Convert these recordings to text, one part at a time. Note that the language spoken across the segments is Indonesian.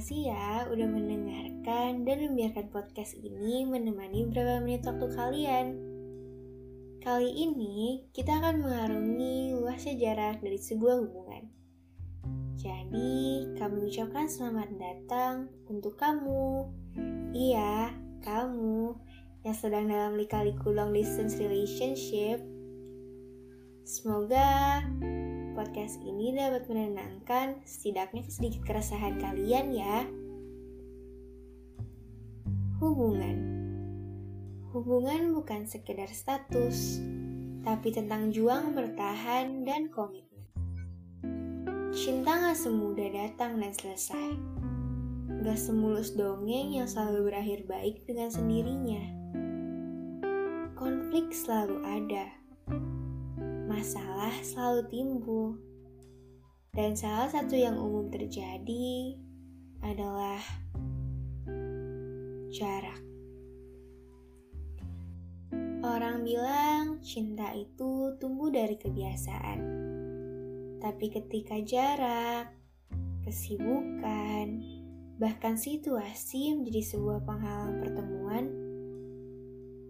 kasih ya udah mendengarkan dan membiarkan podcast ini menemani beberapa menit waktu kalian. Kali ini kita akan mengarungi luasnya jarak dari sebuah hubungan. Jadi, kami ucapkan selamat datang untuk kamu. Iya, kamu yang sedang dalam lika-liku long distance relationship. Semoga podcast ini dapat menenangkan setidaknya sedikit keresahan kalian ya. Hubungan Hubungan bukan sekedar status, tapi tentang juang bertahan dan komitmen. Cinta gak semudah datang dan selesai. Gak semulus dongeng yang selalu berakhir baik dengan sendirinya. Konflik selalu ada masalah selalu timbul. Dan salah satu yang umum terjadi adalah jarak. Orang bilang cinta itu tumbuh dari kebiasaan. Tapi ketika jarak, kesibukan, bahkan situasi menjadi sebuah penghalang pertemuan,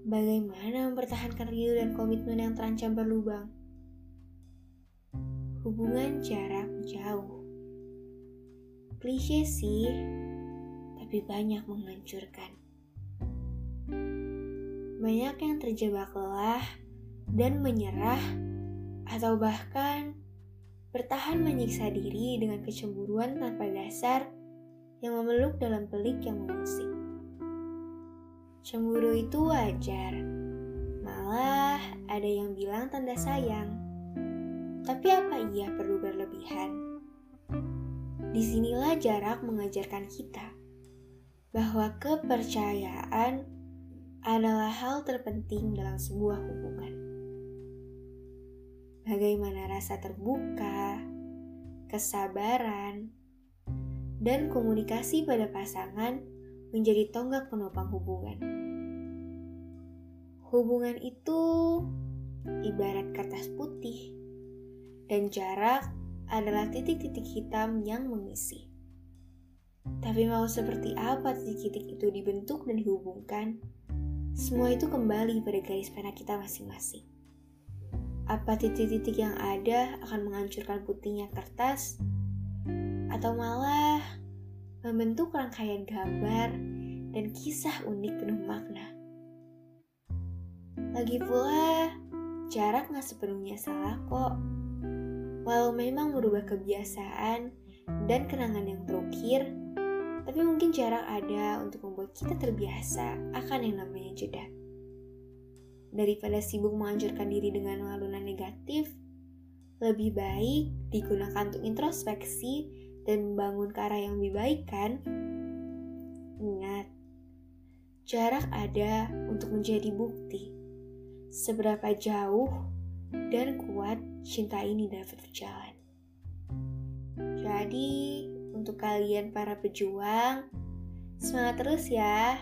bagaimana mempertahankan rindu dan komitmen yang terancam berlubang? Hubungan jarak jauh. Klise sih, tapi banyak menghancurkan. Banyak yang terjebak lelah dan menyerah, atau bahkan bertahan menyiksa diri dengan kecemburuan tanpa dasar yang memeluk dalam pelik yang mengusik. Cemburu itu wajar, malah ada yang bilang tanda sayang. Tapi apa ia perlu berlebihan? Di sinilah jarak mengajarkan kita bahwa kepercayaan adalah hal terpenting dalam sebuah hubungan. Bagaimana rasa terbuka, kesabaran, dan komunikasi pada pasangan menjadi tonggak penopang hubungan. Hubungan itu ibarat kertas putih dan jarak adalah titik-titik hitam yang mengisi. Tapi mau seperti apa titik-titik itu dibentuk dan dihubungkan, semua itu kembali pada garis pena kita masing-masing. Apa titik-titik yang ada akan menghancurkan putihnya kertas, atau malah membentuk rangkaian gambar dan kisah unik penuh makna. Lagi pula, jarak gak sepenuhnya salah kok. Walau memang merubah kebiasaan dan kenangan yang terukir, tapi mungkin jarak ada untuk membuat kita terbiasa akan yang namanya jeda. Daripada sibuk menghancurkan diri dengan lalunan negatif, lebih baik digunakan untuk introspeksi dan membangun ke arah yang lebih baik kan? Ingat, jarak ada untuk menjadi bukti seberapa jauh dan kuat cinta ini dapat berjalan. Jadi, untuk kalian para pejuang, semangat terus ya.